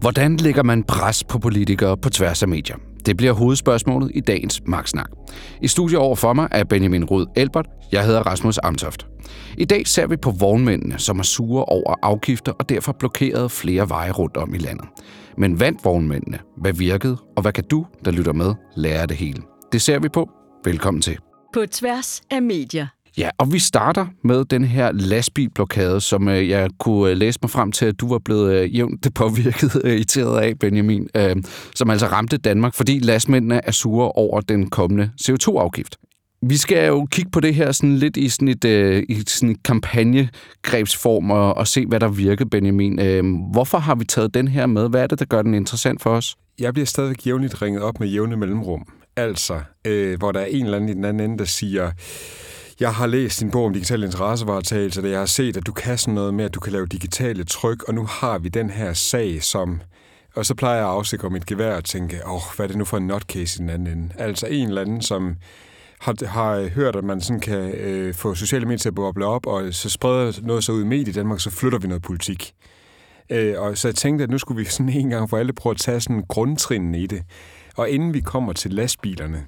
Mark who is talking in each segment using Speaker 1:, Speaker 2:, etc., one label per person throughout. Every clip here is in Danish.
Speaker 1: Hvordan lægger man pres på politikere på tværs af medier? Det bliver hovedspørgsmålet i dagens Magtsnak. I studiet over for mig er Benjamin Rød Elbert. Jeg hedder Rasmus Amtoft. I dag ser vi på vognmændene, som er sure over afgifter og derfor blokeret flere veje rundt om i landet. Men vandt vognmændene? Hvad virkede? Og hvad kan du, der lytter med, lære af det hele? Det ser vi på. Velkommen til.
Speaker 2: På tværs af medier.
Speaker 1: Ja, og vi starter med den her lastbilblokade, som øh, jeg kunne øh, læse mig frem til, at du var blevet øh, jævnt påvirket øh, irriteret af, Benjamin, øh, som altså ramte Danmark, fordi lastmændene er sure over den kommende CO2-afgift. Vi skal jo kigge på det her sådan lidt i sådan et, øh, i sådan et kampagnegrebsform og, og se, hvad der virker, Benjamin. Øh, hvorfor har vi taget den her med? Hvad er det, der gør den interessant for os?
Speaker 3: Jeg bliver stadig jævnligt ringet op med jævne mellemrum. Altså, øh, hvor der er en eller anden i den anden ende, der siger, jeg har læst din bog om digital interessevaretagelse, og jeg har set, at du kan sådan noget med, at du kan lave digitale tryk, og nu har vi den her sag, som... Og så plejer jeg at afsikre mit gevær og tænke, åh, oh, hvad er det nu for en nutcase i den anden ende? Altså en eller anden, som har, har hørt, at man sådan kan øh, få sociale medier til at boble op, og så spreder noget så ud i medier i Danmark, så flytter vi noget politik. Øh, og så jeg tænkte, at nu skulle vi sådan en gang for alle prøve at tage sådan grundtrinene i det. Og inden vi kommer til lastbilerne,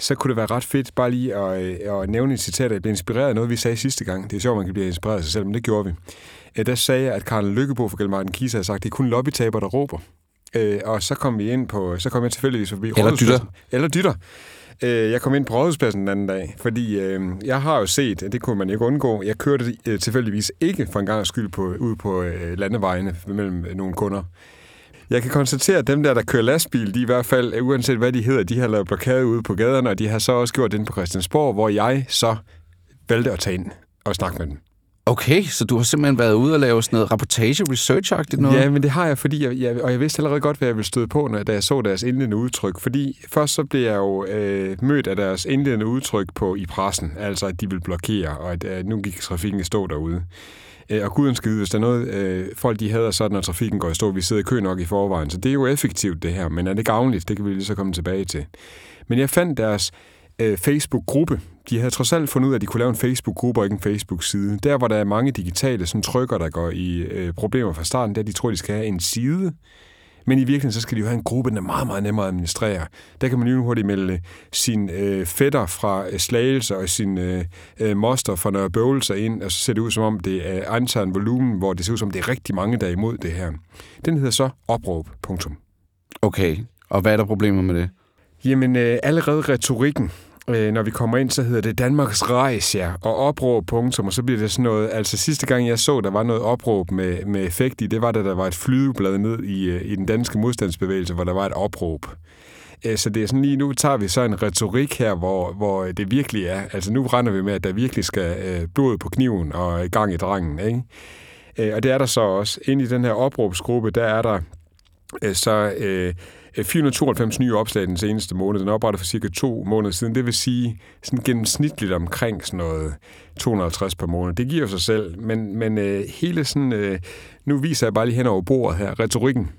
Speaker 3: så kunne det være ret fedt bare lige at, øh, at nævne et citat, jeg blev inspireret af noget, vi sagde sidste gang. Det er sjovt, man kan blive inspireret af sig selv, men det gjorde vi. Øh, der sagde jeg, at Karl Lykkebo fra Gelmarten Kisa har sagt, at det er kun lobbytaber, der råber. Øh, og så kom vi ind på, så kom jeg tilfældigvis forbi
Speaker 1: Eller dytter.
Speaker 3: Eller dytter. Jeg kom ind på rådhuspladsen den anden dag, fordi øh, jeg har jo set, det kunne man ikke undgå, jeg kørte øh, tilfældigvis ikke for en gang skyld på, ud på øh, landevejene mellem nogle kunder. Jeg kan konstatere, at dem der, der kører lastbil, de i hvert fald, uanset hvad de hedder, de har lavet blokade ude på gaderne, og de har så også gjort det på Christiansborg, hvor jeg så valgte at tage ind og snakke med dem.
Speaker 1: Okay, så du har simpelthen været ude og lave sådan noget rapportage research noget?
Speaker 3: Ja, men det har jeg, fordi jeg, jeg, og jeg vidste allerede godt, hvad jeg ville støde på, når, da jeg så deres indledende udtryk. Fordi først så blev jeg jo øh, mødt af deres indledende udtryk på i pressen, altså at de vil blokere, og at øh, nu gik trafikken i stå derude. Øh, og guden skal vide, hvis der er noget, øh, folk de hader sådan, når trafikken går i stå, vi sidder i kø nok i forvejen. Så det er jo effektivt, det her. Men er det gavnligt? Det kan vi lige så komme tilbage til. Men jeg fandt deres øh, Facebook-gruppe. De havde trods alt fundet ud af, at de kunne lave en Facebook-gruppe og ikke en Facebook-side. Der, hvor der er mange digitale sådan, trykker, der går i øh, problemer fra starten, der de tror, de skal have en side, men i virkeligheden, så skal de jo have en gruppe, der er meget, meget nemmere at administrere. Der kan man lige hurtigt melde sin øh, fætter fra øh, Slagelse og sin øh, øh, moster fra Nørre Bøvelser ind, og så ser det ud som om, det er intern volumen, hvor det ser ud som om, det er rigtig mange, der er imod det her. Den hedder så opråb. Punktum.
Speaker 1: Okay, og hvad er der problemer med det?
Speaker 3: Jamen, øh, allerede retorikken øh, når vi kommer ind, så hedder det Danmarks Rejs, ja, og opråb, punktum, og så bliver det sådan noget, altså sidste gang jeg så, der var noget opråb med, med effekt i, det var da der var et flyveblad ned i, øh, i den danske modstandsbevægelse, hvor der var et opråb. Øh, så det er sådan lige, nu tager vi så en retorik her, hvor, hvor det virkelig er, altså nu render vi med, at der virkelig skal øh, blod på kniven og gang i drangen, ikke? Øh, og det er der så også. Ind i den her opråbsgruppe, der er der øh, så øh, 492 nye opslag den seneste måned. Den er oprettet for cirka to måneder siden. Det vil sige sådan gennemsnitligt omkring sådan noget 250 per måned. Det giver sig selv, men, men øh, hele sådan... Øh, nu viser jeg bare lige hen over bordet her, retorikken.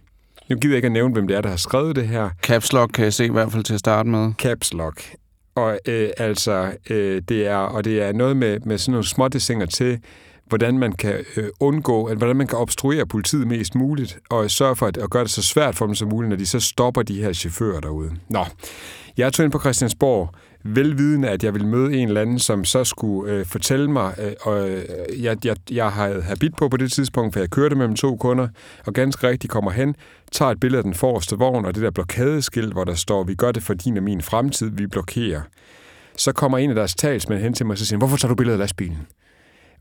Speaker 3: Nu gider jeg ikke at nævne, hvem det er, der har skrevet det her.
Speaker 1: Caps Lock kan jeg se i hvert fald til at starte med.
Speaker 3: Caps Lock. Og øh, altså, øh, det er, og det er noget med, med sådan nogle små til, hvordan man kan øh, undgå, at hvordan man kan obstruere politiet mest muligt, og sørge for at, at gøre det så svært for dem som muligt, når de så stopper de her chauffører derude. Nå, jeg tog ind på Christiansborg, velvidende, at jeg ville møde en eller anden, som så skulle øh, fortælle mig, øh, og øh, jeg, jeg, jeg havde habit på på det tidspunkt, for jeg kørte mellem to kunder, og ganske rigtigt kommer hen, tager et billede af den forreste vogn, og det der blokadeskilt, hvor der står, vi gør det for din og min fremtid, vi blokerer. Så kommer en af deres talsmænd hen til mig og siger, hvorfor tager du billedet af lastbilen?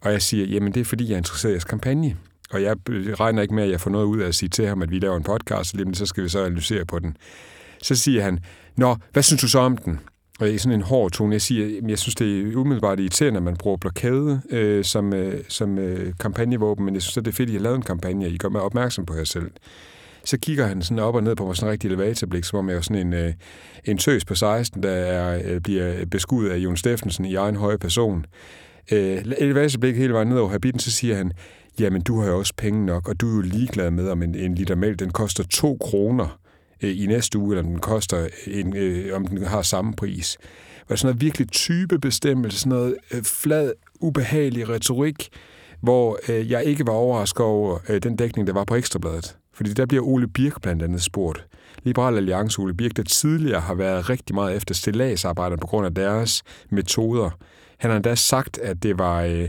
Speaker 3: Og jeg siger, jamen det er fordi, jeg er interesseret i jeres kampagne. Og jeg regner ikke med, at jeg får noget ud af at sige til ham, at vi laver en podcast, og så skal vi så analysere på den. Så siger han, Nå, hvad synes du så om den? Og i sådan en hård tone, jeg siger, jeg synes, det er umiddelbart irriterende, at man bruger blokade øh, som, øh, som øh, kampagnevåben, men jeg synes, det er fedt, at I har lavet en kampagne, og I gør mig opmærksom på jer selv. Så kigger han sådan op og ned på mig sådan en rigtig elevatorblik, som om jeg er sådan en, øh, en tøs på 16, der er, øh, bliver beskudt af Jon Steffensen i egen høje person øh, elevatorblik hele vejen ned over habiten, så siger han, jamen du har jo også penge nok, og du er jo ligeglad med, om en, en liter mælk, den koster 2 kroner øh, i næste uge, eller om den koster, en, øh, om den har samme pris. Var sådan noget virkelig typebestemmelse, sådan noget øh, flad, ubehagelig retorik, hvor øh, jeg ikke var overrasket over øh, den dækning, der var på Ekstrabladet. Fordi der bliver Ole Birk blandt andet spurgt. Liberal Alliance Ole Birk, der tidligere har været rigtig meget efter stillagsarbejderne på grund af deres metoder. Han har endda sagt, at det var, øh,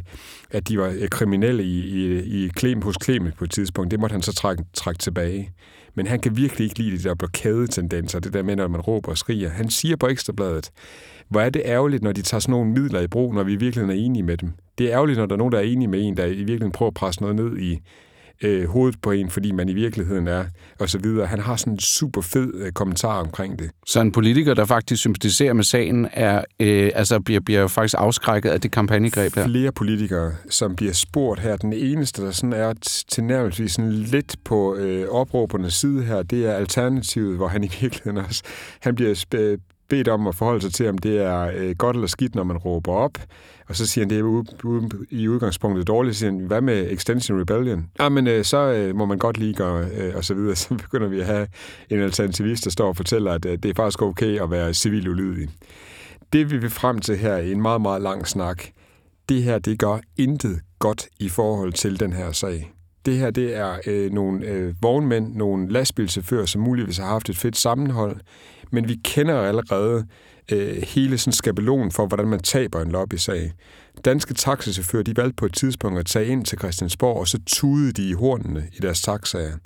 Speaker 3: at de var øh, kriminelle i, i, i Klem, hos Clement på et tidspunkt. Det måtte han så trække, trække tilbage. Men han kan virkelig ikke lide de der blokadetendenser, det der med, når man råber og skriger. Han siger på Ekstrabladet, hvor er det ærgerligt, når de tager sådan nogle midler i brug, når vi virkelig er enige med dem. Det er ærgerligt, når der er nogen, der er enige med en, der i virkeligheden prøver at presse noget ned i, øh, hovedet på en, fordi man i virkeligheden er, og så videre. Han har sådan en super fed øh, kommentar omkring det.
Speaker 1: Så en politiker, der faktisk sympatiserer med sagen, er, øh, altså bliver, bliver faktisk afskrækket af det kampagnegreb her?
Speaker 3: Flere politikere, som bliver spurgt her. Den eneste, der sådan er tilnærmelsesvis sådan lidt på øh, opråbernes side her, det er Alternativet, hvor han i virkeligheden også, han bliver bedt om at forholde sig til, om det er øh, godt eller skidt, når man råber op. Og så siger han, det er u- i udgangspunktet dårligt. Så siger han, hvad med Extension Rebellion? Ja, men øh, så øh, må man godt lige gøre, øh, og så videre. Så begynder vi at have en alternativist, der står og fortæller, at øh, det er faktisk okay at være civil ulydig. Det vi vil frem til her i en meget, meget lang snak, det her, det gør intet godt i forhold til den her sag. Det her, det er øh, nogle øh, vognmænd, nogle lastbilchauffører, som muligvis har haft et fedt sammenhold, men vi kender allerede øh, hele sådan skabelon for, hvordan man taber en lobbysag. Danske taxichauffører, de valgte på et tidspunkt at tage ind til Christiansborg, og så tudede de i hornene i deres taxaer.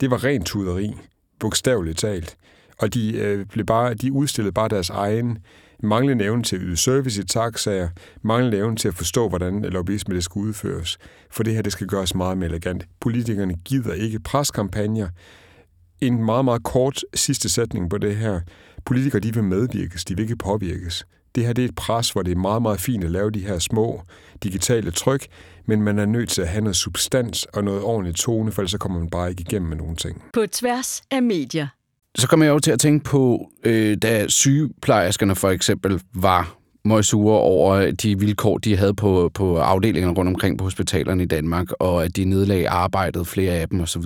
Speaker 3: Det var rent tuderi, bogstaveligt talt. Og de, øh, blev bare, de udstillede bare deres egen manglende evne til at yde service i taxaer, manglende evne til at forstå, hvordan lobbyisme det skal udføres. For det her, det skal gøres meget mere elegant. Politikerne gider ikke preskampagner. En meget, meget kort sidste sætning på det her. Politikere, de vil medvirkes, de vil ikke påvirkes. Det her det er et pres, hvor det er meget, meget fint at lave de her små digitale tryk, men man er nødt til at have noget substans og noget ordentligt tone, for ellers så kommer man bare ikke igennem med nogen ting.
Speaker 2: På tværs af medier.
Speaker 1: Så kommer jeg jo til at tænke på, øh, da sygeplejerskerne for eksempel var møjsure over de vilkår, de havde på, på afdelingerne rundt omkring på hospitalerne i Danmark, og at de nedlagde arbejdet, flere af dem osv.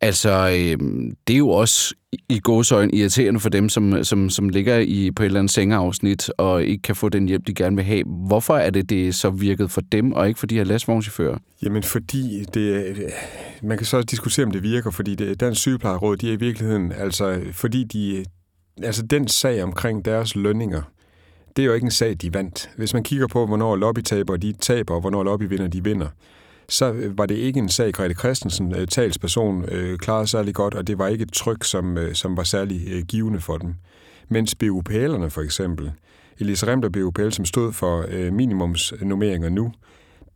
Speaker 1: Altså, øh, det er jo også i gåsøjne irriterende for dem, som, som, som ligger i på et eller andet sengeafsnit og ikke kan få den hjælp, de gerne vil have. Hvorfor er det, det så virket for dem, og ikke for de her lastvognchauffører?
Speaker 3: Jamen, fordi det, man kan så diskutere, om det virker, fordi det, Dansk Sygeplejeråd, de er i virkeligheden, altså, fordi de, altså den sag omkring deres lønninger, det er jo ikke en sag, de vandt. Hvis man kigger på, hvornår lobbytaber de taber, og hvornår lobbyvinder de vinder, så øh, var det ikke en sag, Grete Christensen, øh, talsperson, øh, klarede særlig godt, og det var ikke et tryk, som, som var særlig givende for dem. Mens BUPL'erne for eksempel, Elise Remter BUPL, som stod for øh, minimumsnummeringer nu,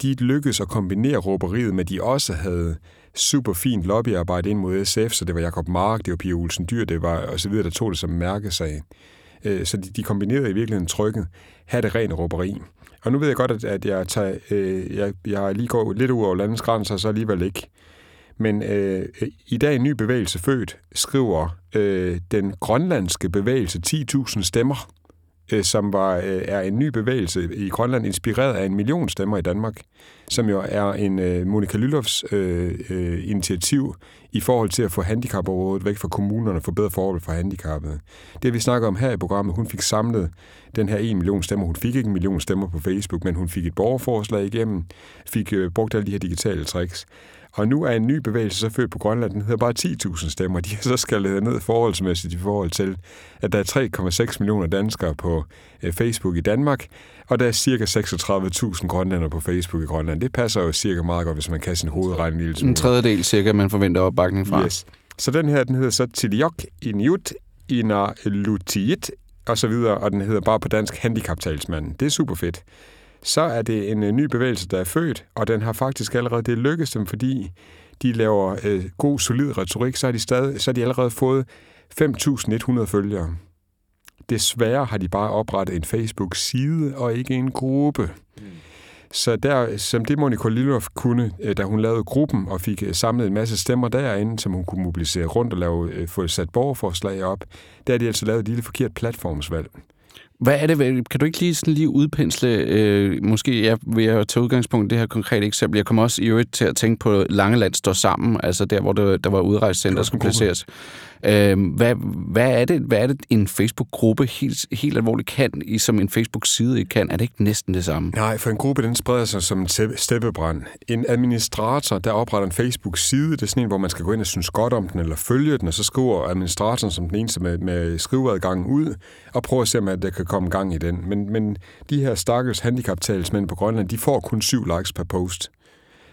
Speaker 3: de lykkedes at kombinere råberiet med, at de også havde super fint lobbyarbejde ind mod SF, så det var Jakob Mark, det var Pia Olsen Dyr, det var og så videre, der tog det som mærkesag. Så de, de kombinerede i virkeligheden trykket, have det rene råberi. Og nu ved jeg godt, at, at jeg, tager, øh, jeg, jeg lige går lidt ud over landets grænser, så alligevel ikke. Men øh, i dag en ny bevægelse født, skriver øh, den grønlandske bevægelse 10.000 stemmer, øh, som var, øh, er en ny bevægelse i Grønland, inspireret af en million stemmer i Danmark, som jo er en øh, Monika Lylofs øh, øh, initiativ i forhold til at få handicapområdet væk fra kommunerne og forbedre bedre forhold for handicappede. Det vi snakker om her i programmet, hun fik samlet den her 1 million stemmer. Hun fik ikke en million stemmer på Facebook, men hun fik et borgerforslag igennem, fik øh, brugt alle de her digitale tricks. Og nu er en ny bevægelse så født på Grønland, den hedder bare 10.000 stemmer. De er så skaldet ned forholdsmæssigt i forhold til, at der er 3,6 millioner danskere på øh, Facebook i Danmark, og der er cirka 36.000 grønlænder på Facebook i Grønland. Det passer jo cirka meget godt, hvis man kan sin hovedregning en lille smule.
Speaker 1: En tredjedel cirka, man forventer opbakning fra.
Speaker 3: Yes. Så den her, den hedder så Tiliok Inuit Inalutiit og så videre, og den hedder bare på dansk Handicaptalsmanden. Det er super fedt så er det en, en ny bevægelse, der er født, og den har faktisk allerede det lykkes dem, fordi de laver øh, god, solid retorik, så har de, stadig, så har de allerede fået 5.100 følgere. Desværre har de bare oprettet en Facebook-side og ikke en gruppe. Mm. Så der, som det Monika Lillhoff kunne, øh, da hun lavede gruppen og fik øh, samlet en masse stemmer derinde, som hun kunne mobilisere rundt og lave, øh, få sat borgerforslag op, der har de altså lavet et lille forkert platformsvalg.
Speaker 1: Hvad er det? Kan du ikke lige, sådan lige udpensle, øh, måske jeg vil jeg tage udgangspunkt i det her konkrete eksempel. Jeg kommer også i øvrigt til at tænke på Langeland står sammen, altså der, hvor det, der var udrejsecenter, skulle placeres. Øh, hvad, hvad, er det, hvad er det, en Facebook-gruppe helt, helt alvorligt kan, i, som en Facebook-side kan? Er det ikke næsten det samme?
Speaker 3: Nej, for en gruppe, den spreder sig som en steppebrand. En administrator, der opretter en Facebook-side, det er sådan en, hvor man skal gå ind og synes godt om den, eller følge den, og så skriver administratoren som den eneste med, med skriveadgangen ud, og prøver at se, om der kan komme gang i den. Men, men de her stakkels handicaptalsmænd på Grønland, de får kun syv likes per post.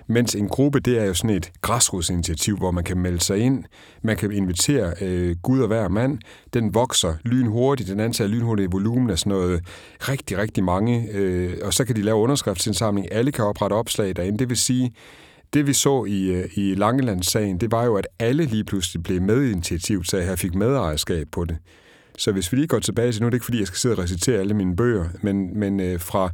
Speaker 3: Mens en gruppe, det er jo sådan et græsrodsinitiativ, hvor man kan melde sig ind, man kan invitere øh, Gud og hver mand. Den vokser lynhurtigt, den antager lynhurtigt i volumen af sådan noget rigtig, rigtig mange. Øh, og så kan de lave underskriftsindsamling. Alle kan oprette opslag derinde. Det vil sige, det vi så i, øh, i i Langelandssagen, det var jo, at alle lige pludselig blev medinitiativ initiativet, så jeg fik medejerskab på det. Så hvis vi lige går tilbage til, nu er det ikke fordi, jeg skal sidde og recitere alle mine bøger, men, men øh, fra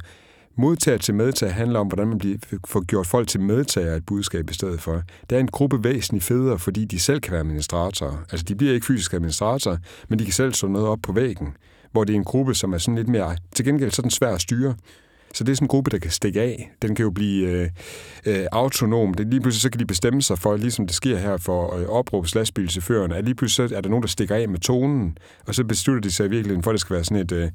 Speaker 3: modtager til medtager handler om, hvordan man bliver, får gjort folk til medtager af et budskab i stedet for. Der er en gruppe væsentligt federe, fordi de selv kan være administratorer. Altså, de bliver ikke fysiske administratorer, men de kan selv slå noget op på væggen, hvor det er en gruppe, som er sådan lidt mere, til gengæld sådan svær at styre. Så det er sådan en gruppe, der kan stikke af. Den kan jo blive øh, øh, autonom. Det, lige pludselig så kan de bestemme sig for, ligesom det sker her for øh, opråbs at lige pludselig så er der nogen, der stikker af med tonen, og så beslutter de sig virkelig, for at det skal være sådan et øh,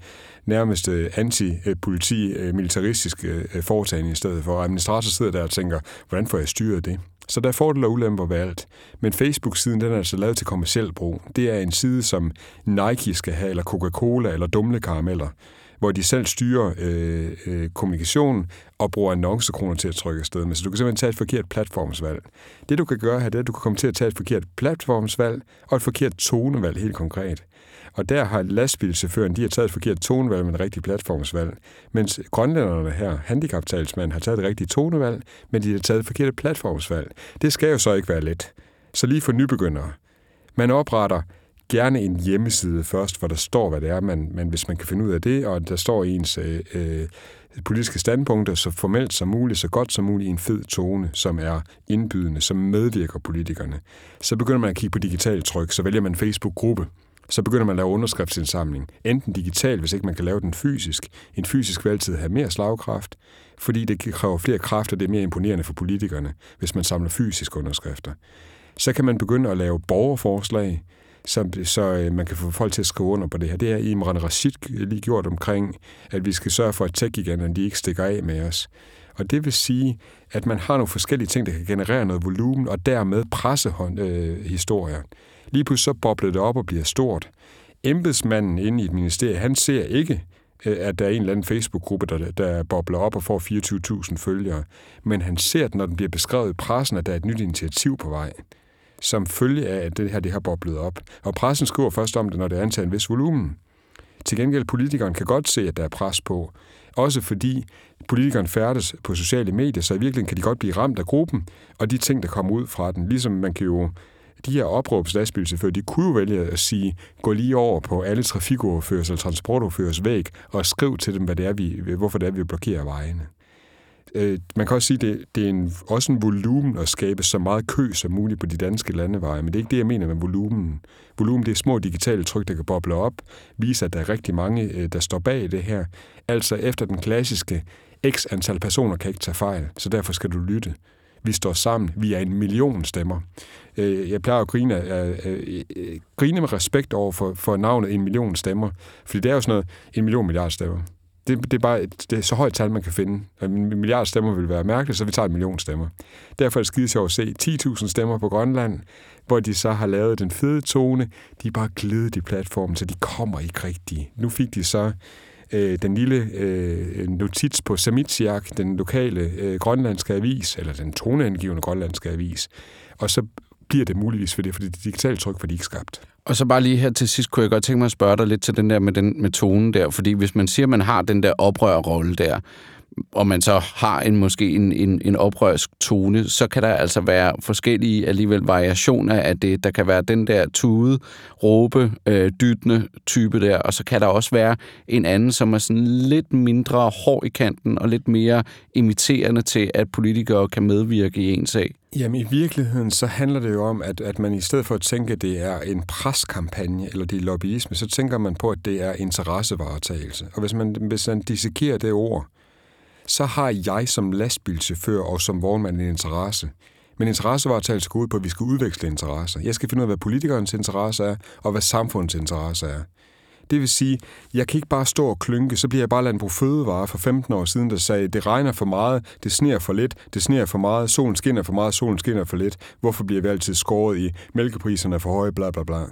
Speaker 3: nærmest øh, anti-politi-militaristisk øh, øh, øh, foretagende i stedet for. Og administrator sidder der og tænker, hvordan får jeg styret det? Så der er fordele og ulemper ved alt. Men Facebook-siden, den er altså lavet til kommersiel brug. Det er en side, som Nike skal have, eller Coca-Cola, eller Dumle Karameller hvor de selv styrer øh, øh, kommunikationen og bruger annoncekroner til at trykke afsted med. Så du kan simpelthen tage et forkert platformsvalg. Det du kan gøre her, det er, at du kan komme til at tage et forkert platformsvalg og et forkert tonevalg helt konkret. Og der har lastbilchaufføren, de har taget et forkert tonevalg med et rigtigt platformsvalg, mens grønlænderne her, handicaptalsmanden, har taget et rigtigt tonevalg, men de har taget et forkert platformsvalg. Det skal jo så ikke være let. Så lige for nybegyndere. Man opretter gerne en hjemmeside først, hvor der står, hvad det er, man, man, hvis man kan finde ud af det, og der står ens øh, øh, politiske standpunkter så formelt som muligt, så godt som muligt i en fed tone, som er indbydende, som medvirker politikerne. Så begynder man at kigge på digital tryk, så vælger man Facebook-gruppe, så begynder man at lave underskriftsindsamling. Enten digital, hvis ikke man kan lave den fysisk. En fysisk vil altid have mere slagkraft, fordi det kræver flere kræfter, det er mere imponerende for politikerne, hvis man samler fysiske underskrifter. Så kan man begynde at lave borgerforslag, så, så øh, man kan få folk til at skrive under på det her. Det har Imran Rashid lige gjort omkring, at vi skal sørge for, at tech-giganterne de ikke stikker af med os. Og det vil sige, at man har nogle forskellige ting, der kan generere noget volumen, og dermed presse øh, historier. Lige pludselig så bobler det op og bliver stort. Embedsmanden inde i et ministerie, han ser ikke, øh, at der er en eller anden Facebook-gruppe, der, der bobler op og får 24.000 følgere. Men han ser, at når den bliver beskrevet i pressen, at der er et nyt initiativ på vej som følge af, at det her det har boblet op. Og pressen skriver først om det, når det antager en vis volumen. Til gengæld, politikeren kan godt se, at der er pres på. Også fordi politikeren færdes på sociale medier, så i virkeligheden kan de godt blive ramt af gruppen, og de ting, der kommer ud fra den. Ligesom man kan jo de her opråbs de kunne jo vælge at sige, gå lige over på alle trafikoverførers eller transportoverførers væg og skriv til dem, hvad det er, vi, hvorfor det er, vi blokerer vejene. Øh, man kan også sige, at det, det er en, også en volumen at skabe så meget kø som muligt på de danske landeveje, men det er ikke det, jeg mener med volumen. Volumen, det er små digitale tryk, der kan boble op, viser, at der er rigtig mange, øh, der står bag det her. Altså efter den klassiske x antal personer kan ikke tage fejl, så derfor skal du lytte. Vi står sammen, vi er en million stemmer. Øh, jeg plejer at grine, øh, grine med respekt over for, for navnet en million stemmer, fordi det er jo sådan noget, en million milliard stemmer det, det, er bare et, det er så højt tal, man kan finde. Øh, en milliard stemmer vil være mærkeligt, så vi tager en million stemmer. Derfor er det skide sjovt at se 10.000 stemmer på Grønland, hvor de så har lavet den fede tone. De er bare glidet i platformen, så de kommer ikke rigtigt. Nu fik de så øh, den lille øh, notits på Samitsiak, den lokale øh, grønlandske avis, eller den toneangivende grønlandske avis. Og så bliver det muligvis for det, fordi det digitale tryk var de ikke skabt.
Speaker 1: Og så bare lige her til sidst, kunne jeg godt tænke mig at spørge dig lidt til den der med, den, med tonen der, fordi hvis man siger, at man har den der oprørrolle der, og man så har en måske en, en, en oprørsk tone, så kan der altså være forskellige alligevel variationer af det. Der kan være den der tude, råbe, øh, dytende type der, og så kan der også være en anden, som er sådan lidt mindre hård i kanten og lidt mere imiterende til, at politikere kan medvirke i en sag.
Speaker 3: Jamen i virkeligheden, så handler det jo om, at, at man i stedet for at tænke, at det er en preskampagne eller det er lobbyisme, så tænker man på, at det er interessevaretagelse. Og hvis man, hvis man dissekerer det ord, så har jeg som lastbilchauffør og som vognmand en interesse. Men interessevaretagelse går ud på, at vi skal udveksle interesser. Jeg skal finde ud af, hvad politikernes interesse er, og hvad samfundets interesse er. Det vil sige, jeg kan ikke bare stå og klynke, så bliver jeg bare landbrug fødevare for 15 år siden, der sagde, det regner for meget, det sneer for lidt, det sneer for meget, solen skinner for meget, solen skinner for lidt. Hvorfor bliver vi altid skåret i mælkepriserne for høje, bla bla bla.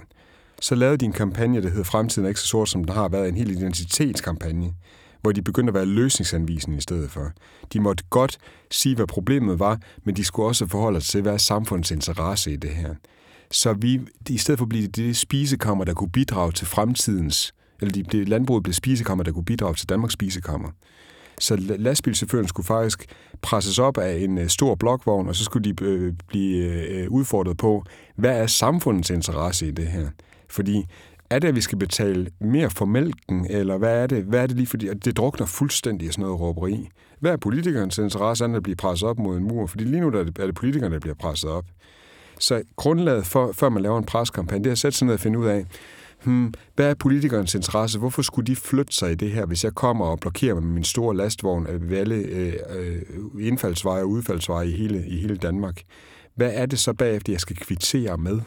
Speaker 3: Så lavede de en kampagne, der hedder Fremtiden er ikke så sort, som den har været, en hel identitetskampagne hvor de begyndte at være løsningsanvisende i stedet for. De måtte godt sige, hvad problemet var, men de skulle også forholde sig til, hvad er samfundets interesse i det her. Så vi, i stedet for at blive det spisekammer, der kunne bidrage til fremtidens, eller de, det landbruget blev spisekammer, der kunne bidrage til Danmarks spisekammer. Så lastbilchaufføren skulle faktisk presses op af en øh, stor blokvogn, og så skulle de øh, blive øh, øh, udfordret på, hvad er samfundets interesse i det her? Fordi er det, at vi skal betale mere for mælken, eller hvad er det? Hvad er det lige fordi, det drukner fuldstændig af sådan noget råberi? Hvad er politikernes interesse at blive presset op mod en mur? Fordi lige nu er det, er det politikerne, der bliver presset op. Så grundlaget for, før man laver en preskampagne, det er at sætte sig ned og finde ud af, hmm, hvad er politikernes interesse? Hvorfor skulle de flytte sig i det her, hvis jeg kommer og blokerer med min store lastvogn øh, ved alle øh, øh, indfaldsveje og udfaldsveje i hele, i hele Danmark? Hvad er det så bagefter, jeg skal kvittere med?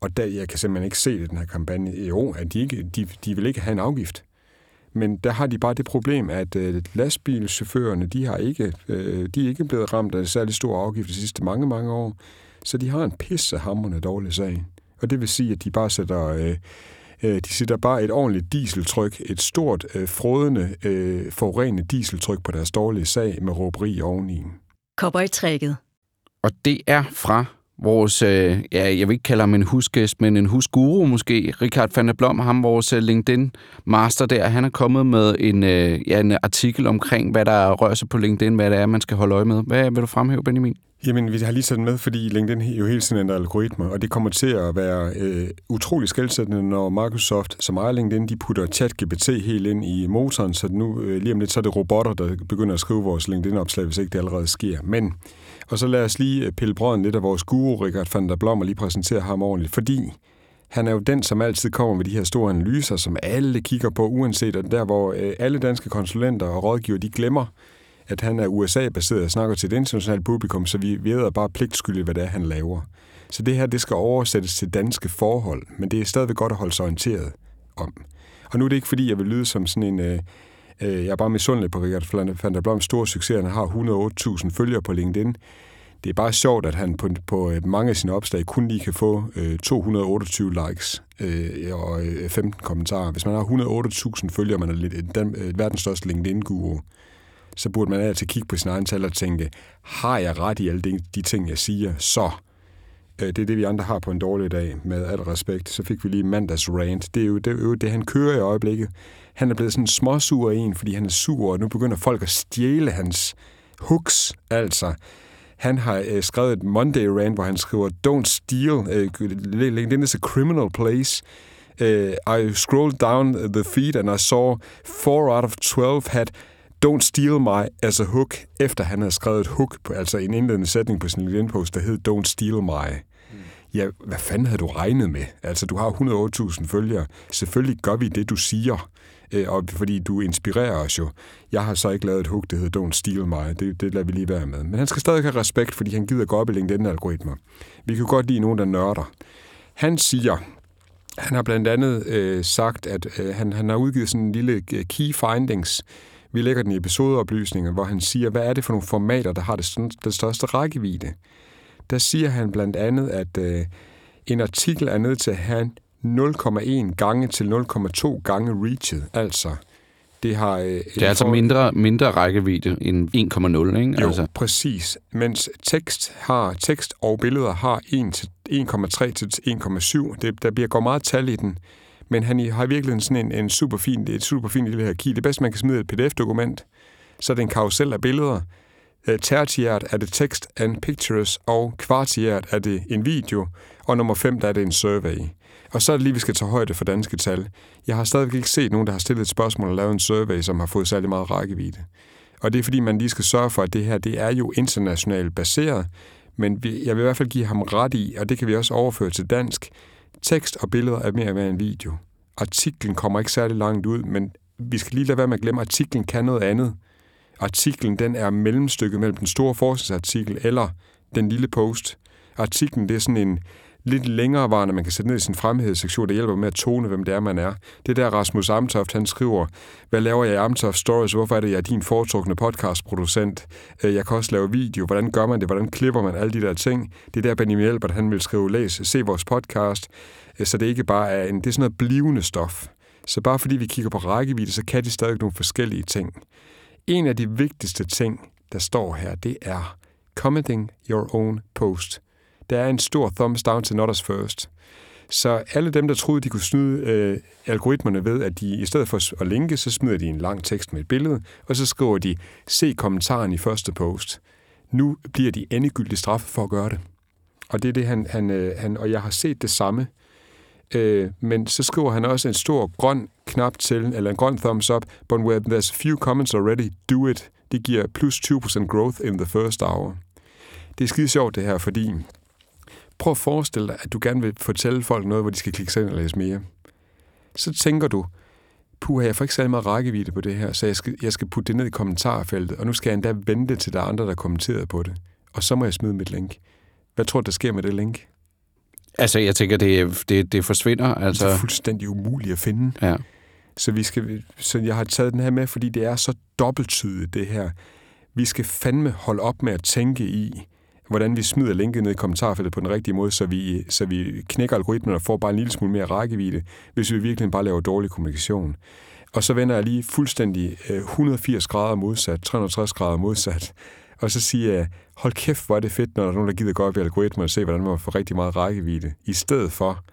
Speaker 3: Og der, jeg kan simpelthen ikke se det, den her kampagne. Jo, at de, ikke, de, de vil ikke have en afgift. Men der har de bare det problem, at øh, lastbilchaufførerne, de, har ikke, øh, de er ikke blevet ramt af særlig stor afgift de sidste mange, mange år. Så de har en pissehammerende dårlig sag. Og det vil sige, at de bare sætter... Øh, øh, de sætter bare et ordentligt dieseltryk, et stort, øh, frodende, øh, forurenende dieseltryk på deres dårlige sag med råberi oveni.
Speaker 2: Kopper i trækket.
Speaker 1: Og det er fra vores, øh, ja, jeg vil ikke kalde ham en husgæst, men en husguru måske, Richard van der Blom, ham vores øh, LinkedIn-master der, han er kommet med en, øh, ja, en artikel omkring, hvad der rører sig på LinkedIn, hvad det er, man skal holde øje med. Hvad vil du fremhæve, Benjamin?
Speaker 3: Jamen, vi har lige sat med, fordi LinkedIn jo hele tiden ændrer algoritmer, og det kommer til at være øh, utrolig skældsættende, når Microsoft, som ejer LinkedIn, de putter ChatGPT helt ind i motoren, så nu øh, lige om lidt, så er det robotter, der begynder at skrive vores LinkedIn-opslag, hvis ikke det allerede sker. Men og så lad os lige øh, pille brøden lidt af vores guru, Richard van der Blom, og lige præsentere ham ordentligt, fordi han er jo den, som altid kommer med de her store analyser, som alle kigger på, uanset og der, hvor øh, alle danske konsulenter og rådgiver, de glemmer, at han er USA-baseret og snakker til et internationalt publikum, så vi ved bare pligtskyldigt, hvad det er, han laver. Så det her, det skal oversættes til danske forhold, men det er stadigvæk godt at holde sig orienteret om. Og nu er det ikke, fordi jeg vil lyde som sådan en... Øh, Øh, jeg er bare misundelig på Richard van der Bloms store succes. Han har 108.000 følgere på LinkedIn. Det er bare sjovt, at han på, på øh, mange af sine opslag kun lige kan få øh, 228 likes øh, og øh, 15 kommentarer. Hvis man har 108.000 følgere, man er lidt, øh, den, øh, verdens største LinkedIn-guru, så burde man altid kigge på sin egen tal og tænke, har jeg ret i alle de, de ting, jeg siger? Så øh, det er det, vi andre har på en dårlig dag, med al respekt. Så fik vi lige mandags rant. Det er jo det, er jo det han kører i øjeblikket han er blevet sådan småsur en, fordi han er sur, og nu begynder folk at stjæle hans hooks, altså. Han har øh, skrevet et Monday rant, hvor han skriver, Don't steal, øh, LinkedIn is a criminal place. Uh, I scrolled down the feed, and I saw 4 out of 12 had Don't steal my as a hook, efter han havde skrevet et hook, på, altså en indledende sætning på sin LinkedIn-post, der hed Don't steal my. Mm. Ja, hvad fanden havde du regnet med? Altså, du har 108.000 følgere. Selvfølgelig gør vi det, du siger øh, og fordi du inspirerer os jo. Jeg har så ikke lavet et hook, der hedder Don't Steal mig. Det, det lader vi lige være med. Men han skal stadig have respekt, fordi han gider gå op i LinkedIn-algoritmer. Vi kan godt lide nogen, der nørder. Han siger, han har blandt andet øh, sagt, at øh, han, han har udgivet sådan en lille øh, key findings. Vi lægger den i episodeoplysninger, hvor han siger, hvad er det for nogle formater, der har det, det største rækkevidde. Der siger han blandt andet, at øh, en artikel er nødt til at have 0,1 gange til 0,2 gange reachet. Altså,
Speaker 1: det har... Øh, det er altså for... mindre, mindre rækkevidde end 1,0, ikke?
Speaker 3: Jo,
Speaker 1: altså.
Speaker 3: præcis. Mens tekst, har, tekst og billeder har 1,3 til 1,7. Det, der bliver går meget tal i den. Men han har virkelig sådan en, en super fin, et super fint lille hierarki. Det bedste, man kan smide et pdf-dokument, Så er det en karusel af billeder. Øh, tertiært er det text and pictures, og kvartiært er det en video, og nummer 5 der er det en survey. Og så er det lige, vi skal tage højde for danske tal. Jeg har stadigvæk ikke set nogen, der har stillet et spørgsmål og lavet en survey, som har fået særlig meget rækkevidde. Og det er fordi, man lige skal sørge for, at det her det er jo internationalt baseret, men jeg vil i hvert fald give ham ret i, og det kan vi også overføre til dansk, tekst og billeder er mere værd end video. Artiklen kommer ikke særlig langt ud, men vi skal lige lade være med at glemme, at artiklen kan noget andet. Artiklen den er mellemstykket mellem den store forskningsartikel eller den lille post. Artiklen det er sådan en lidt længerevarende, man kan sætte ned i sin fremhedssektion, der hjælper med at tone, hvem det er, man er. Det der Rasmus Amtoft, han skriver, hvad laver jeg i Amtoft Stories? Hvorfor er det, jeg er din foretrukne podcastproducent? Øh, jeg kan også lave video. Hvordan gør man det? Hvordan klipper man alle de der ting? Det er der, Benjamin Elbert, han vil skrive, læs, se vores podcast. Øh, så det ikke bare er en, det er sådan noget blivende stof. Så bare fordi vi kigger på rækkevidde, så kan de stadig nogle forskellige ting. En af de vigtigste ting, der står her, det er commenting your own post der er en stor thumbs down til not us first. Så alle dem, der troede, de kunne snyde øh, algoritmerne ved, at de i stedet for at linke, så smider de en lang tekst med et billede, og så skriver de, se kommentaren i første post. Nu bliver de endegyldigt straffet for at gøre det. Og det er det, han, han, øh, han og jeg har set det samme. Øh, men så skriver han også en stor grøn knap til, eller en grøn thumbs up, but where there's few comments already, do it. Det giver plus 20% growth in the first hour. Det er skide sjovt det her, fordi Prøv at forestille dig, at du gerne vil fortælle folk noget, hvor de skal klikke sig ind og læse mere. Så tænker du, puha, jeg får ikke særlig meget rækkevidde på det her, så jeg skal, jeg skal putte det ned i kommentarfeltet, og nu skal jeg endda vente til der er andre, der kommenterer på det. Og så må jeg smide mit link. Hvad tror du, der sker med det link?
Speaker 1: Altså, jeg tænker, det, det, det forsvinder. Altså...
Speaker 3: Det er fuldstændig umuligt at finde.
Speaker 1: Ja.
Speaker 3: Så, vi skal, så jeg har taget den her med, fordi det er så dobbelttydigt, det her. Vi skal fandme holde op med at tænke i, hvordan vi smider linket ned i kommentarfeltet på den rigtige måde, så vi, så vi knækker algoritmen og får bare en lille smule mere rækkevidde, hvis vi virkelig bare laver dårlig kommunikation. Og så vender jeg lige fuldstændig øh, 180 grader modsat, 360 grader modsat, og så siger jeg, hold kæft, hvor er det fedt, når der er nogen, der gider gå op i algoritmen og se, hvordan man får rigtig meget rækkevidde, i stedet for,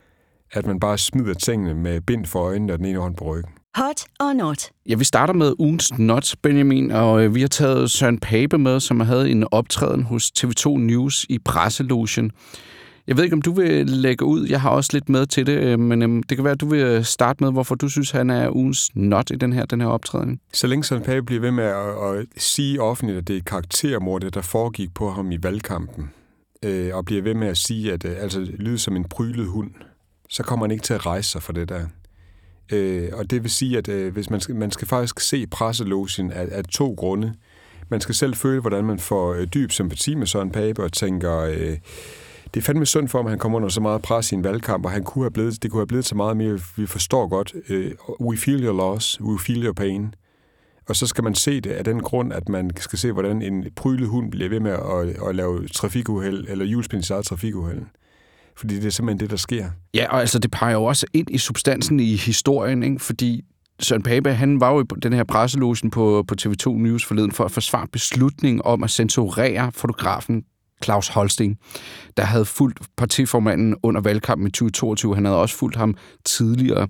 Speaker 3: at man bare smider tingene med bind for øjnene og den ene hånd på ryggen.
Speaker 2: Hot or not?
Speaker 1: Ja, vi starter med ugens not, Benjamin, og øh, vi har taget Søren Pape med, som havde en optræden hos TV2 News i presselogen. Jeg ved ikke, om du vil lægge ud. Jeg har også lidt med til det, øh, men øhm, det kan være, at du vil starte med, hvorfor du synes, han er ugens not i den her, den her optræden.
Speaker 3: Så længe Søren Pape bliver ved med at, at sige offentligt, at det er karaktermordet, der foregik på ham i valgkampen, øh, og bliver ved med at sige, at altså lyder som en prylet hund, så kommer han ikke til at rejse sig for det der. Øh, og det vil sige, at øh, hvis man, skal, man skal faktisk se presselogen af, af to grunde. Man skal selv føle, hvordan man får øh, dyb sympati med Søren Pape og tænker, øh, det er fandme synd for ham, at han kommer under så meget pres i en valgkamp, og han kunne have blevet, det kunne have blevet så meget mere, vi forstår godt, øh, we feel your loss, we feel your pain. Og så skal man se det af den grund, at man skal se, hvordan en prylet hund bliver ved med at, at lave trafikuheld, eller hjulspind i trafikuheld. Fordi det er simpelthen det, der sker.
Speaker 1: Ja, og altså det peger jo også ind i substansen i historien, ikke? fordi Søren Pape, han var jo i den her presselogen på, på TV2 News forleden for at forsvare beslutningen om at censurere fotografen Claus Holsten, der havde fulgt partiformanden under valgkampen i 2022. Han havde også fulgt ham tidligere.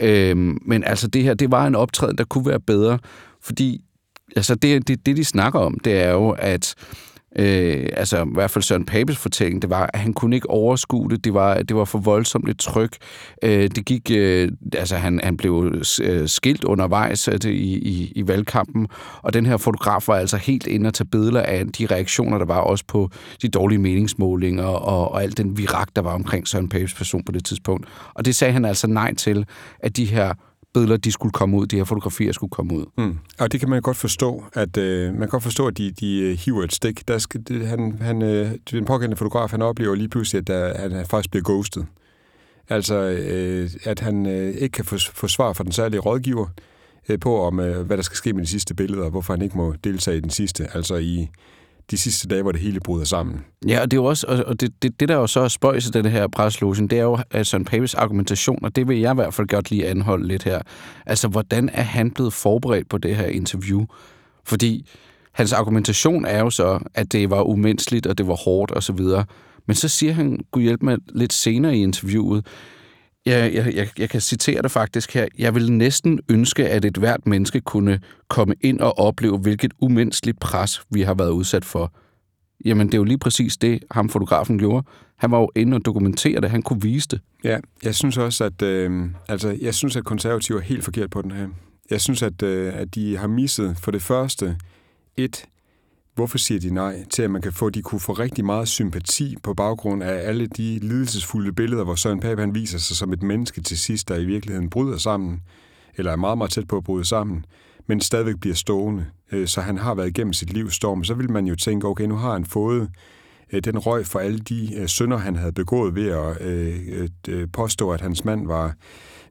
Speaker 1: Øhm, men altså det her, det var en optræden, der kunne være bedre, fordi altså det, det, det, de snakker om, det er jo, at øh, altså i hvert fald Søren Papes fortælling, det var, at han kunne ikke overskue det. Det var, det var for voldsomt et tryk. Øh, det gik, øh, altså han, han blev øh, skilt undervejs øh, det, i, i, i valgkampen, og den her fotograf var altså helt inde og tage billeder af de reaktioner, der var også på de dårlige meningsmålinger og, og alt den virak, der var omkring Søren Papes person på det tidspunkt. Og det sagde han altså nej til, at de her billeder, de skulle komme ud, de her fotografier skulle komme ud.
Speaker 3: Mm. Og det kan man godt forstå, at øh, man kan godt forstå, at de, de øh, hiver et stik. Der skal, det, han, han, øh, den pågældende fotograf, han oplever lige pludselig, at, der, at han faktisk bliver ghostet. Altså, øh, at han øh, ikke kan få, få svar fra den særlige rådgiver øh, på, om øh, hvad der skal ske med de sidste billeder, og hvorfor han ikke må deltage i den sidste, altså i de sidste dage, hvor det hele bryder sammen.
Speaker 1: Ja, og det er jo også, og det, det, det der jo så er spøjs i den her preslogen, det er jo at Søren Papes argumentation, og det vil jeg i hvert fald godt lige anholde lidt her. Altså, hvordan er han blevet forberedt på det her interview? Fordi hans argumentation er jo så, at det var umenneskeligt, og det var hårdt osv., men så siger han, gud hjælpe mig lidt senere i interviewet, jeg, jeg, jeg, jeg kan citere det faktisk her. Jeg vil næsten ønske, at et hvert menneske kunne komme ind og opleve, hvilket umenneskeligt pres vi har været udsat for. Jamen, det er jo lige præcis det, ham fotografen gjorde. Han var jo inde og dokumentere det. Han kunne vise det.
Speaker 3: Ja, jeg synes også, at, øh, altså, jeg synes, at konservative er helt forkert på den her. Jeg synes, at, øh, at de har misset for det første et, hvorfor siger de nej til, at man kan få, de kunne få rigtig meget sympati på baggrund af alle de lidelsesfulde billeder, hvor Søren Pape han viser sig som et menneske til sidst, der i virkeligheden bryder sammen, eller er meget, meget tæt på at bryde sammen, men stadigvæk bliver stående. Øh, så han har været igennem sit livs storm. Så vil man jo tænke, okay, nu har han fået øh, den røg for alle de øh, synder, han havde begået ved at påstå, at hans mand var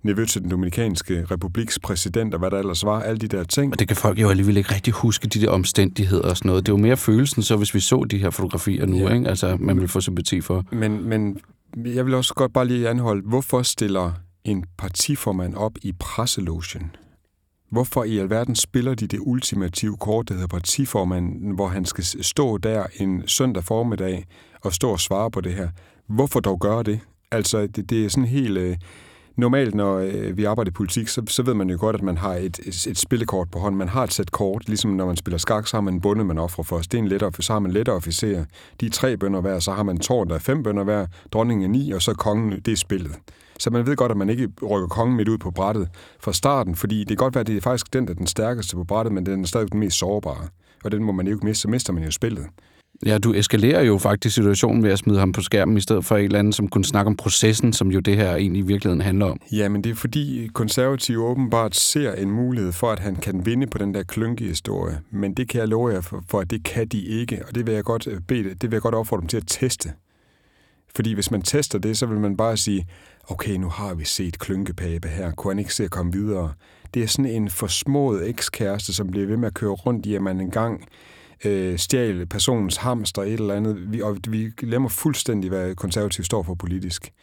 Speaker 3: nevø til den Dominikanske Republiks præsident, og hvad der ellers var, alle de der ting.
Speaker 1: Og det kan folk jo alligevel ikke rigtig huske, de der omstændigheder og sådan noget. Det er jo mere følelsen, så hvis vi så de her fotografier nu, ja. ikke? Altså, man vil få sympati for.
Speaker 3: Men, men jeg vil også godt bare lige anholde, hvorfor stiller en partiformand op i presselogen? Hvorfor i alverden spiller de det ultimative kort, der hedder partiformanden, hvor han skal stå der en søndag formiddag og stå og svare på det her? Hvorfor dog gøre det? Altså, det, det er sådan helt... Øh, normalt, når øh, vi arbejder i politik, så, så ved man jo godt, at man har et, et, et spillekort på hånden. Man har et sæt kort, ligesom når man spiller skak, så har man en bonde, man offrer for os. Det er en lettere, så har man lettere officer. De er tre bønder hver, så har man tårn, der er fem bønder hver, dronningen er ni, og så kongen, det er spillet. Så man ved godt, at man ikke rykker kongen midt ud på brættet fra starten, fordi det kan godt være, at det er faktisk den, der er den stærkeste på brættet, men den er stadig den mest sårbare. Og den må man jo ikke miste, så mister man jo spillet.
Speaker 1: Ja, du eskalerer jo faktisk situationen ved at smide ham på skærmen, i stedet for et eller andet, som kunne snakke om processen, som jo det her egentlig i virkeligheden handler om.
Speaker 3: Ja, men det er fordi konservative åbenbart ser en mulighed for, at han kan vinde på den der klynkehistorie. Men det kan jeg love jer for, for, at det kan de ikke, og det vil jeg godt øh, bede, det vil jeg godt opfordre dem til at teste. Fordi hvis man tester det, så vil man bare sige, okay, nu har vi set klynkepape her, kunne han ikke se at komme videre? Det er sådan en forsmået ekskæreste, som bliver ved med at køre rundt i, at man engang øh, stjæle personens hamster et eller andet, vi, og vi glemmer fuldstændig, hvad konservativ står for politisk.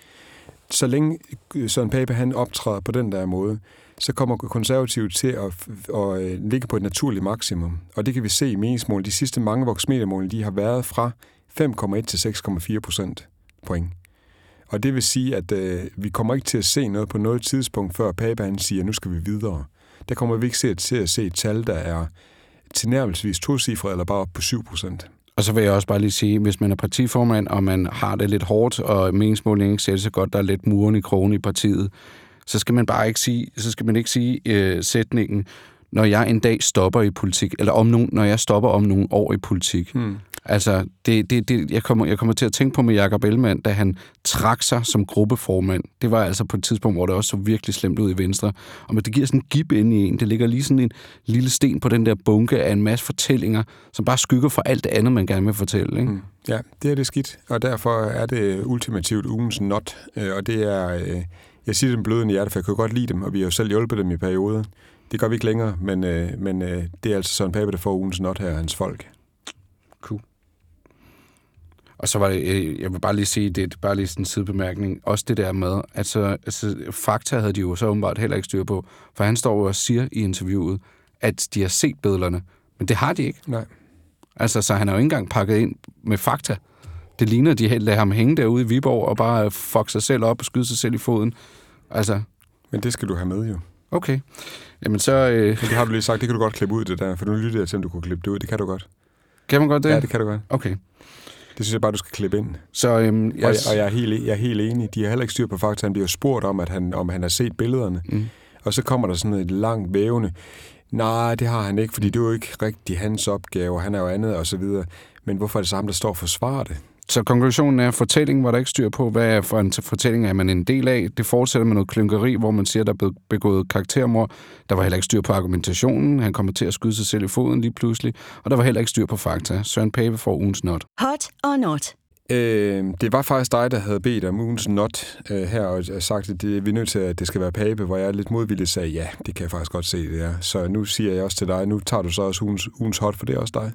Speaker 3: Så længe øh, Søren Pape han optræder på den der måde, så kommer konservativt til at, at, at ligge på et naturligt maksimum. Og det kan vi se i meningsmål. De sidste mange voksmediemål, de har været fra 5,1 til 6,4 procent point. Og det vil sige, at øh, vi kommer ikke til at se noget på noget tidspunkt, før Pape han siger, nu skal vi videre. Der kommer vi ikke til at se et tal, der er tilnærmelsesvis to cifre eller bare op på 7 procent.
Speaker 1: Og så vil jeg også bare lige sige, hvis man er partiformand, og man har det lidt hårdt, og meningsmålingen ikke ser så godt, der er lidt muren i krogen i partiet, så skal man bare ikke sige, så skal man ikke sige øh, sætningen, når jeg en dag stopper i politik, eller om nogen, når jeg stopper om nogle år i politik. Hmm. Altså, det, det, det, jeg, kommer, jeg kommer til at tænke på med Jacob Ellemann, da han trak sig som gruppeformand. Det var altså på et tidspunkt, hvor det også så virkelig slemt ud i Venstre. Og men det giver sådan en gib ind i en. Det ligger lige sådan en lille sten på den der bunke af en masse fortællinger, som bare skygger for alt det andet, man gerne vil fortælle. Ikke? Mm.
Speaker 3: Ja, det er det skidt. Og derfor er det ultimativt ugens not. Øh, og det er... Øh, jeg siger dem blødende hjerte, for jeg kan godt lide dem, og vi har jo selv hjulpet dem i perioder. Det gør vi ikke længere, men, øh, men det er altså Søren Pape, der får ugens not her, hans folk.
Speaker 1: Cool. Og så var det, øh, jeg vil bare lige sige, det er bare lige sådan en sidebemærkning, også det der med, altså, altså fakta havde de jo så åbenbart heller ikke styr på, for han står jo og siger i interviewet, at de har set billederne, men det har de ikke.
Speaker 3: Nej.
Speaker 1: Altså, så han er jo ikke engang pakket ind med fakta. Det ligner, at de lader ham hænge derude i Viborg og bare fuck sig selv op og skyde sig selv i foden. Altså.
Speaker 3: Men det skal du have med jo.
Speaker 1: Okay. Jamen så... Øh... Men
Speaker 3: det har du lige sagt, det kan du godt klippe ud det der, for nu lytter jeg til, om du kunne klippe det ud. Det kan du godt.
Speaker 1: Kan man godt det?
Speaker 3: Ja, det kan du godt.
Speaker 1: Okay.
Speaker 3: Det synes jeg bare, du skal klippe ind.
Speaker 1: Så, øhm,
Speaker 3: jeg... Og, jeg, og jeg, er helt, jeg er helt enig. De har heller ikke styr på fakta. Han bliver spurgt om, at han, om han har set billederne. Mm. Og så kommer der sådan et langt vævende. Nej, det har han ikke, fordi det er jo ikke rigtig hans opgave. Han er jo andet og så videre. Men hvorfor er det samme, der står og forsvarer det?
Speaker 1: Så konklusionen er, at fortællingen var der ikke styr på. Hvad er for en fortælling er man en del af? Det fortsætter med noget klynkeri, hvor man siger, at der er begået karaktermord. Der var heller ikke styr på argumentationen. Han kommer til at skyde sig selv i foden lige pludselig. Og der var heller ikke styr på fakta. Søren Pape får ugens not.
Speaker 2: Hot or not?
Speaker 3: Øh, det var faktisk dig, der havde bedt om ugens not øh, her, og sagt, at det, vi er nødt til, at det skal være Pape, hvor jeg lidt modvilligt sagde, ja, det kan jeg faktisk godt se, det er. Så nu siger jeg også til dig, nu tager du så også ugens, ugens hot, for det er også dig.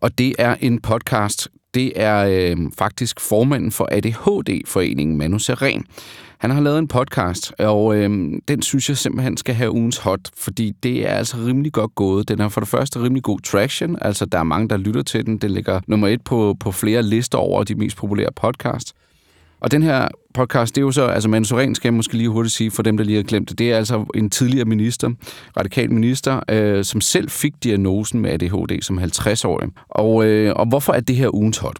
Speaker 1: Og det er en podcast, det er øh, faktisk formanden for ADHD-foreningen, Manu Seren. Han har lavet en podcast, og øh, den synes jeg simpelthen skal have ugens hot, fordi det er altså rimelig godt gået. Den har for det første rimelig god traction, altså der er mange, der lytter til den. Den ligger nummer et på, på flere lister over de mest populære podcasts. Og den her podcast, det er jo så, altså Manu Soren skal jeg måske lige hurtigt sige, for dem, der lige har glemt det, det er altså en tidligere minister, radikal minister, øh, som selv fik diagnosen med ADHD som 50-årig. Og, øh, og hvorfor er det her ugens hot?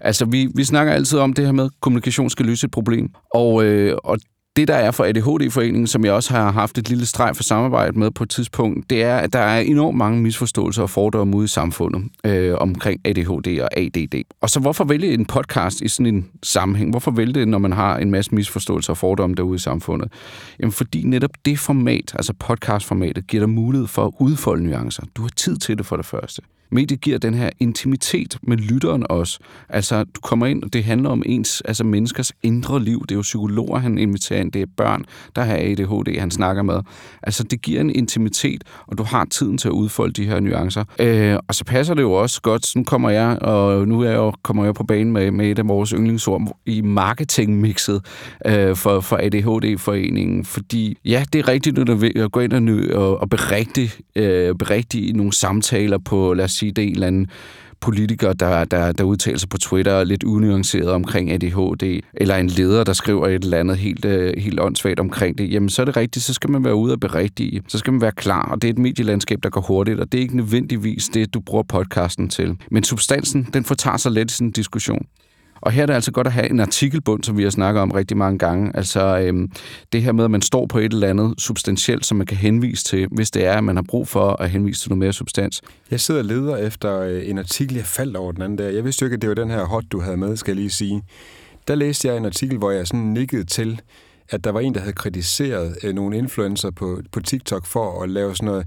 Speaker 1: Altså, vi, vi snakker altid om det her med, at kommunikation skal løse et problem. Og, øh, og det, der er for ADHD-foreningen, som jeg også har haft et lille streg for samarbejde med på et tidspunkt, det er, at der er enormt mange misforståelser og fordomme ude i samfundet øh, omkring ADHD og ADD. Og så hvorfor vælge en podcast i sådan en sammenhæng? Hvorfor vælge det, når man har en masse misforståelser og fordomme derude i samfundet? Jamen fordi netop det format, altså podcastformatet, giver dig mulighed for at udfolde nuancer. Du har tid til det for det første. Mediet giver den her intimitet med lytteren også. Altså, du kommer ind, og det handler om ens, altså menneskers indre liv. Det er jo psykologer, han inviterer ind. Det er børn, der har ADHD, han snakker med. Altså, det giver en intimitet, og du har tiden til at udfolde de her nuancer. Øh, og så passer det jo også godt. Nu kommer jeg, og nu er jeg jo, kommer jeg på banen med, med et af vores yndlingsord i marketingmixet øh, for, for ADHD-foreningen. Fordi ja, det er rigtigt, når du gå ind og, og, og berigtige, øh, berigtige nogle samtaler på, lad os sige, det er en eller anden politiker, der, der, der udtaler sig på Twitter lidt unuanceret omkring ADHD, eller en leder, der skriver et eller andet helt, øh, helt åndssvagt omkring det, jamen så er det rigtigt, så skal man være ude og berigtige. Så skal man være klar, og det er et medielandskab, der går hurtigt, og det er ikke nødvendigvis det, du bruger podcasten til. Men substansen, den fortager sig let i sådan en diskussion. Og her er det altså godt at have en artikelbund, som vi har snakket om rigtig mange gange. Altså øhm, det her med, at man står på et eller andet substantielt, som man kan henvise til, hvis det er, at man har brug for at henvise til noget mere substans.
Speaker 3: Jeg sidder og leder efter øh, en artikel, jeg faldt over den anden der. Jeg vidste jo ikke, at det var den her hot, du havde med, skal jeg lige sige. Der læste jeg en artikel, hvor jeg sådan nikkede til, at der var en, der havde kritiseret øh, nogle influencer på, på TikTok for at lave sådan noget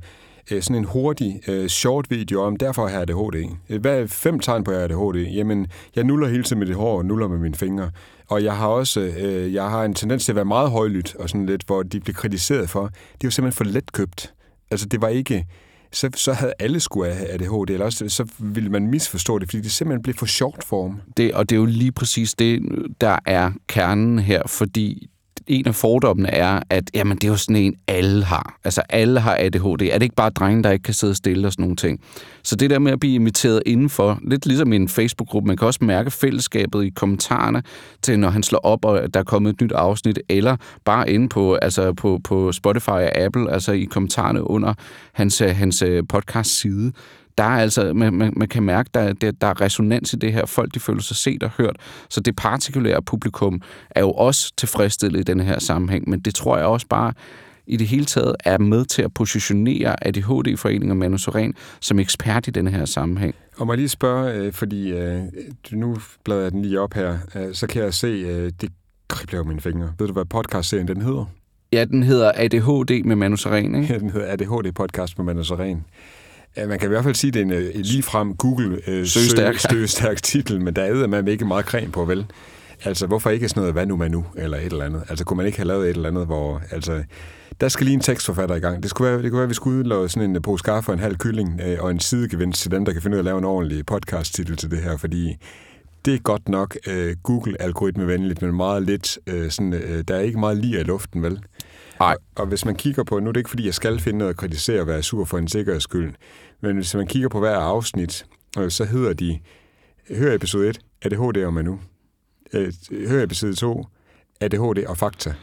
Speaker 3: Øh, sådan en hurtig øh, short video om, derfor har jeg ADHD. Øh, hvad er fem tegn på, at jeg har ADHD? Jamen, jeg nuller hele tiden med det hår og nuller med mine fingre. Og jeg har også øh, jeg har en tendens til at være meget højlydt, og sådan lidt, hvor de bliver kritiseret for. Det var simpelthen for let købt. Altså, det var ikke... Så, så havde alle skulle have ADHD, eller også så ville man misforstå det, fordi det simpelthen blev for short form.
Speaker 1: Det, og det er jo lige præcis det, der er kernen her, fordi en af fordommene er, at jamen, det er jo sådan en, alle har. Altså, alle har ADHD. Er det ikke bare drenge, der ikke kan sidde stille og sådan nogle ting? Så det der med at blive inviteret indenfor, lidt ligesom i en Facebook-gruppe, man kan også mærke fællesskabet i kommentarerne til, når han slår op, og der er kommet et nyt afsnit, eller bare inde på, altså på, på Spotify og Apple, altså i kommentarerne under hans, hans øh, podcast-side der er altså, man, man, man kan mærke, der, der, der er resonans i det her. Folk, de føler sig set og hørt. Så det partikulære publikum er jo også tilfredsstillet i den her sammenhæng, men det tror jeg også bare i det hele taget er med til at positionere ADHD-foreningen Manu Soren som ekspert i den her sammenhæng.
Speaker 3: Og må jeg lige spørge, øh, fordi øh, nu bladrer jeg den lige op her, øh, så kan jeg se, det kribler jo mine fingre. Ved du, hvad podcastserien den hedder?
Speaker 1: Ja, den hedder ADHD med Manu Soren, ikke?
Speaker 3: Ja, den hedder ADHD Podcast med Manu Soren. Ja, man kan i hvert fald sige, at det er en lige frem Google øh, søgestærk. søgestærk titel, men der er man ikke meget creme på, vel? Altså, hvorfor ikke sådan noget, hvad nu man nu, eller et eller andet? Altså, kunne man ikke have lavet et eller andet, hvor... Altså, der skal lige en tekstforfatter i gang. Det, skulle være, det kunne være, at vi skulle udlade sådan en pose kaffe og en halv kylling øh, og en sidegevinst til dem, der kan finde ud af at lave en ordentlig podcast-titel til det her, fordi det er godt nok øh, Google-algoritmevenligt, men meget lidt, øh, sådan, øh, der er ikke meget lige i luften, vel?
Speaker 1: Nej.
Speaker 3: Og, og hvis man kigger på, nu er det ikke fordi, jeg skal finde noget at kritisere og være sur for en sikkerheds skyld, men hvis man kigger på hver afsnit, øh, så hedder de, hør episode 1, ADHD og Manu. Øh, hør episode 2, ADHD og fakta.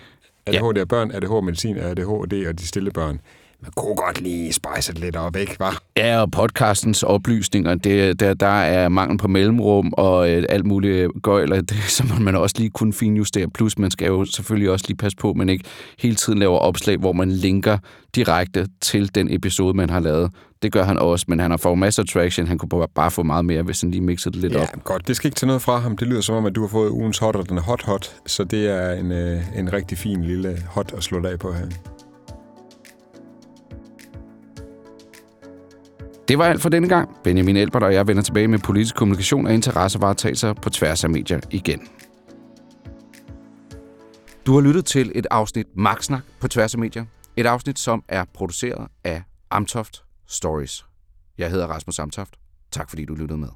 Speaker 3: ADHD ja. og børn, ADHD medicin, ADHD og de stille børn man kunne godt lige spejse det lidt op, ikke, var?
Speaker 1: Ja, og podcastens oplysninger, det, der, der er mangel på mellemrum og øh, alt muligt gøjler, det, så må man også lige kunne finjustere. Plus, man skal jo selvfølgelig også lige passe på, at man ikke hele tiden laver opslag, hvor man linker direkte til den episode, man har lavet. Det gør han også, men han har fået masser af traction. Han kunne bare få meget mere, hvis han lige mixede det lidt
Speaker 3: ja,
Speaker 1: op.
Speaker 3: godt. Det skal ikke tage noget fra ham. Det lyder som om, at du har fået ugens hot, og den er hot hot. Så det er en, øh, en rigtig fin lille hot at slå af på her.
Speaker 1: Det var alt for denne gang. Benjamin Elbert og jeg vender tilbage med politisk kommunikation og interessevaretagelser på tværs af medier igen. Du har lyttet til et afsnit Magtsnak på tværs af medier. Et afsnit, som er produceret af Amtoft Stories. Jeg hedder Rasmus Samtaft. Tak fordi du lyttede med.